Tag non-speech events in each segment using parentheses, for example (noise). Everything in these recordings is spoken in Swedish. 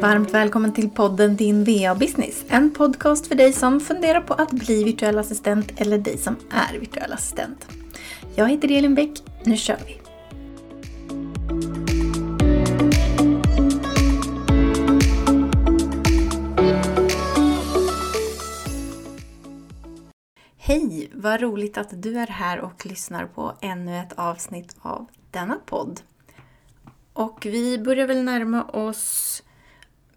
Varmt välkommen till podden Din VA-business. En podcast för dig som funderar på att bli virtuell assistent eller dig som är virtuell assistent. Jag heter Elin Bäck. Nu kör vi! Hej! Vad roligt att du är här och lyssnar på ännu ett avsnitt av denna podd. Och vi börjar väl närma oss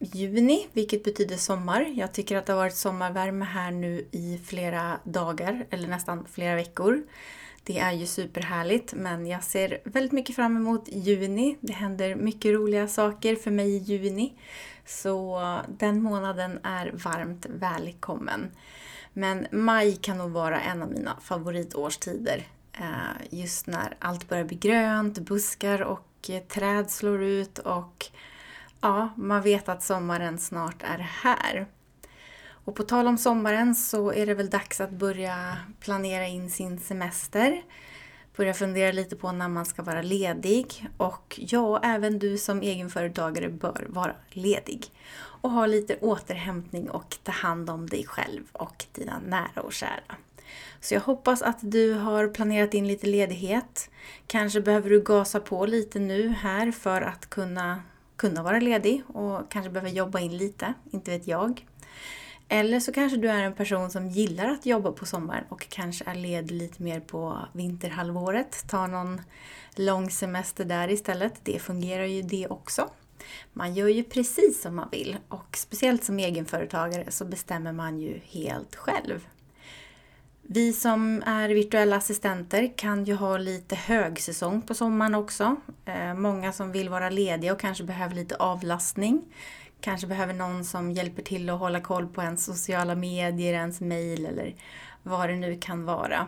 juni, vilket betyder sommar. Jag tycker att det har varit sommarvärme här nu i flera dagar, eller nästan flera veckor. Det är ju superhärligt, men jag ser väldigt mycket fram emot juni. Det händer mycket roliga saker för mig i juni. Så den månaden är varmt välkommen. Men maj kan nog vara en av mina favoritårstider. Eh, just när allt börjar bli grönt, buskar och eh, träd slår ut och ja, man vet att sommaren snart är här. Och på tal om sommaren så är det väl dags att börja planera in sin semester. Börja fundera lite på när man ska vara ledig. Och ja, även du som egenföretagare bör vara ledig. Och ha lite återhämtning och ta hand om dig själv och dina nära och kära. Så jag hoppas att du har planerat in lite ledighet. Kanske behöver du gasa på lite nu här för att kunna, kunna vara ledig och kanske behöver jobba in lite, inte vet jag. Eller så kanske du är en person som gillar att jobba på sommaren och kanske är ledig lite mer på vinterhalvåret. Ta någon lång semester där istället. Det fungerar ju det också. Man gör ju precis som man vill och speciellt som egenföretagare så bestämmer man ju helt själv. Vi som är virtuella assistenter kan ju ha lite högsäsong på sommaren också. Eh, många som vill vara lediga och kanske behöver lite avlastning. Kanske behöver någon som hjälper till att hålla koll på ens sociala medier, ens mail eller vad det nu kan vara.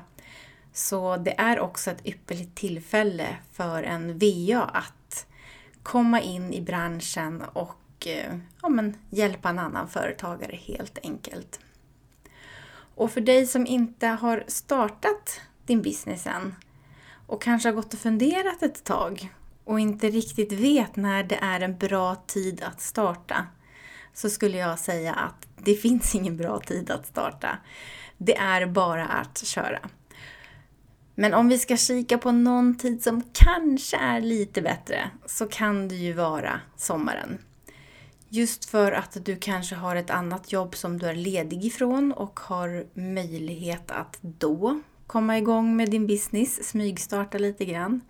Så det är också ett ypperligt tillfälle för en VA att komma in i branschen och eh, ja, men, hjälpa en annan företagare helt enkelt. Och för dig som inte har startat din business än och kanske har gått och funderat ett tag och inte riktigt vet när det är en bra tid att starta så skulle jag säga att det (laughs) finns ingen bra tid att starta. Det är bara att köra. Men om vi ska kika på någon tid som kanske är lite bättre så kan det ju vara sommaren. Just för att du kanske har ett annat jobb som du är ledig ifrån och har möjlighet att då komma igång med din business, smygstarta lite grann.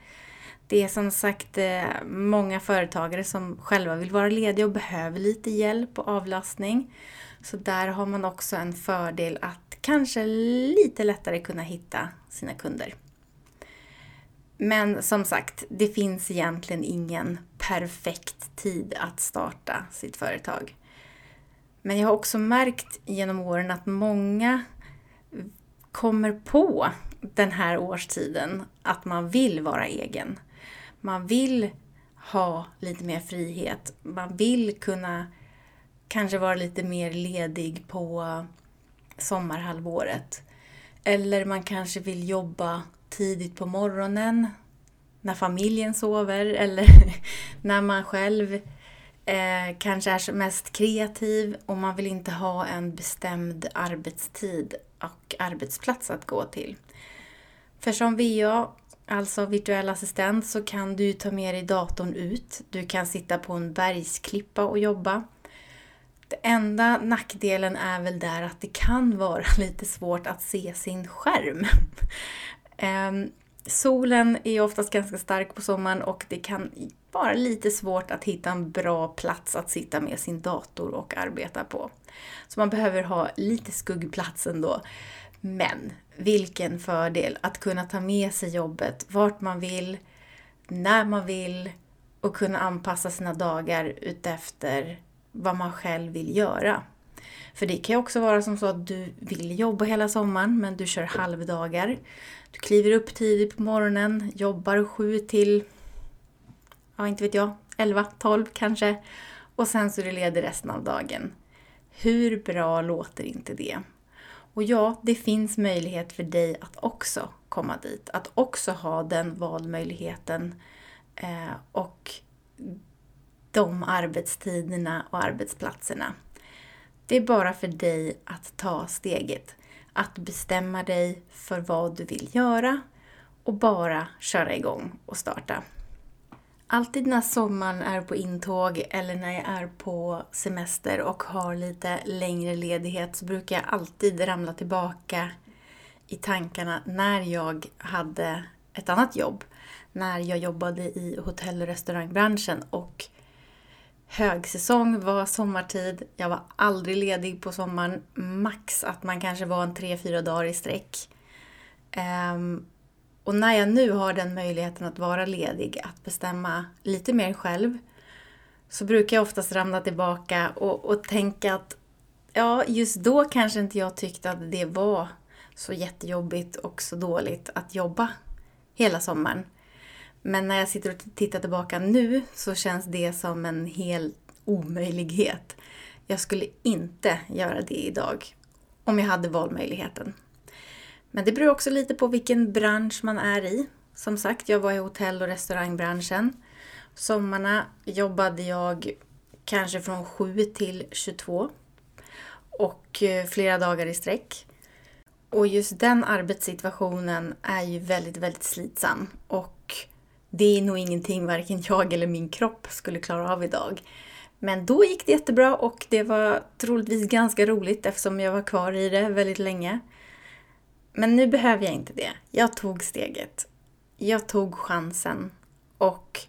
Det är som sagt eh, många företagare som själva vill vara lediga och behöver lite hjälp och avlastning. Så där har man också en fördel att kanske lite lättare kunna hitta sina kunder. Men som sagt, det finns egentligen ingen perfekt tid att starta sitt företag. Men jag har också märkt genom åren att många kommer på den här årstiden att man vill vara egen. Man vill ha lite mer frihet. Man vill kunna kanske vara lite mer ledig på sommarhalvåret. Eller man kanske vill jobba tidigt på morgonen när familjen sover eller (laughs) när man själv eh, kanske är mest kreativ och man vill inte ha en bestämd arbetstid och arbetsplats att gå till. För som VA, alltså virtuell assistent, så kan du ta med dig datorn ut. Du kan sitta på en bergsklippa och jobba. Det enda nackdelen är väl där att det kan vara (laughs) lite svårt att se sin skärm. (laughs) Ehm, Solen är oftast ganska stark på sommaren och det kan vara lite svårt att hitta en bra plats att sitta med sin dator och arbeta på. Så man behöver ha lite skuggplats ändå. Men vilken fördel att kunna ta med sig jobbet vart man vill, när man vill och kunna anpassa sina dagar utefter vad man själv vill göra. För det kan ju också vara som så att du vill jobba hela sommaren men du kör halvdagar. Du kliver upp tidigt på morgonen, jobbar sju till, ja inte vet jag, 11, 12 kanske. Och sen så är du ledig resten av dagen. Hur bra låter inte det? Och ja, det finns möjlighet för dig att också komma dit. Att också ha den valmöjligheten. Eh, och de arbetstiderna och arbetsplatserna. Det är bara för dig att ta steget. Att bestämma dig för vad du vill göra och bara köra igång och starta. Alltid när sommaren är på intåg eller när jag är på semester och har lite längre ledighet så brukar jag alltid ramla tillbaka i tankarna när jag hade ett annat jobb. När jag jobbade i hotell och restaurangbranschen och högsäsong var sommartid. Jag var aldrig ledig på sommaren. Max att man kanske var en tre, fyra dagar i sträck. Um, och när jag nu har den möjligheten att vara ledig, att bestämma lite mer själv, så brukar jag oftast ramla tillbaka och, och tänka att ja, just då kanske inte jag tyckte att det var så jättejobbigt och så dåligt att jobba hela sommaren. Men när jag sitter och tittar tillbaka nu så känns det som en hel omöjlighet. Jag skulle inte göra det idag om jag hade valmöjligheten. Men det beror också lite på vilken bransch man är i. Som sagt, jag var i hotell och restaurangbranschen. Sommarna jobbade jag kanske från 7 till 22 och eh, flera dagar i sträck. Och just den arbetssituationen är ju väldigt, väldigt slitsam och det är nog ingenting varken jag eller min kropp skulle klara av idag. Men då gick det jättebra och det var troligtvis ganska roligt eftersom jag var kvar i det väldigt länge. Men nu behöver jag inte det. Jag tog steget. Jag tog chansen och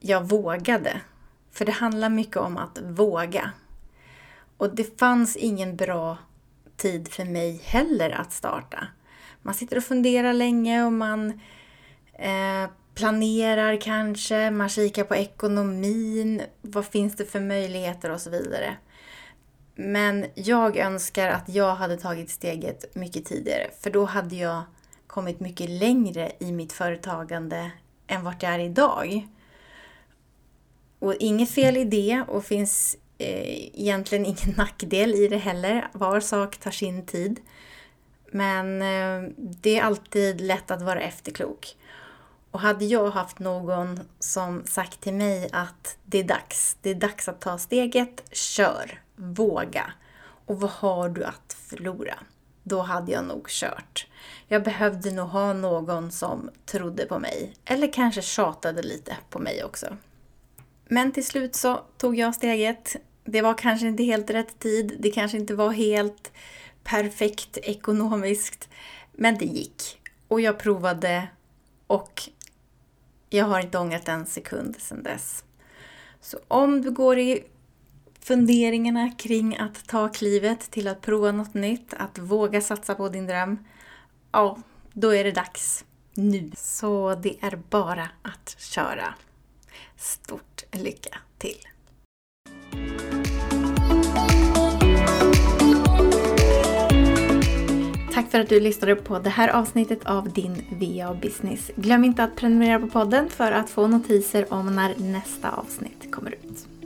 jag vågade. För det handlar mycket om att våga. Och det fanns ingen bra tid för mig heller att starta. Man sitter och funderar länge och man eh, planerar kanske, man kikar på ekonomin, vad finns det för möjligheter och så vidare. Men jag önskar att jag hade tagit steget mycket tidigare, för då hade jag kommit mycket längre i mitt företagande än vart jag är idag. Och inget fel i det och finns eh, egentligen ingen (laughs) nackdel i det heller. Var sak tar sin tid. Men eh, det är alltid lätt att vara efterklok. Och hade jag haft någon som sagt till mig att det är dags, det är dags att ta steget, kör, våga. Och vad har du att förlora? Då hade jag nog kört. Jag behövde nog ha någon som trodde på mig, eller kanske tjatade lite på mig också. Men till slut så tog jag steget. Det var kanske inte helt rätt tid, det kanske inte var helt perfekt ekonomiskt, men det gick. Och jag provade och jag har inte ångrat en sekund sedan dess. Så om du går i funderingarna kring att ta klivet till att prova något nytt, att våga satsa på din dröm, ja, då är det dags nu. Så det är bara att köra. Stort lycka till! Tack för att du lyssnade på det här avsnittet av din VA Business. Glöm inte att prenumerera på podden för att få notiser om när nästa avsnitt kommer ut.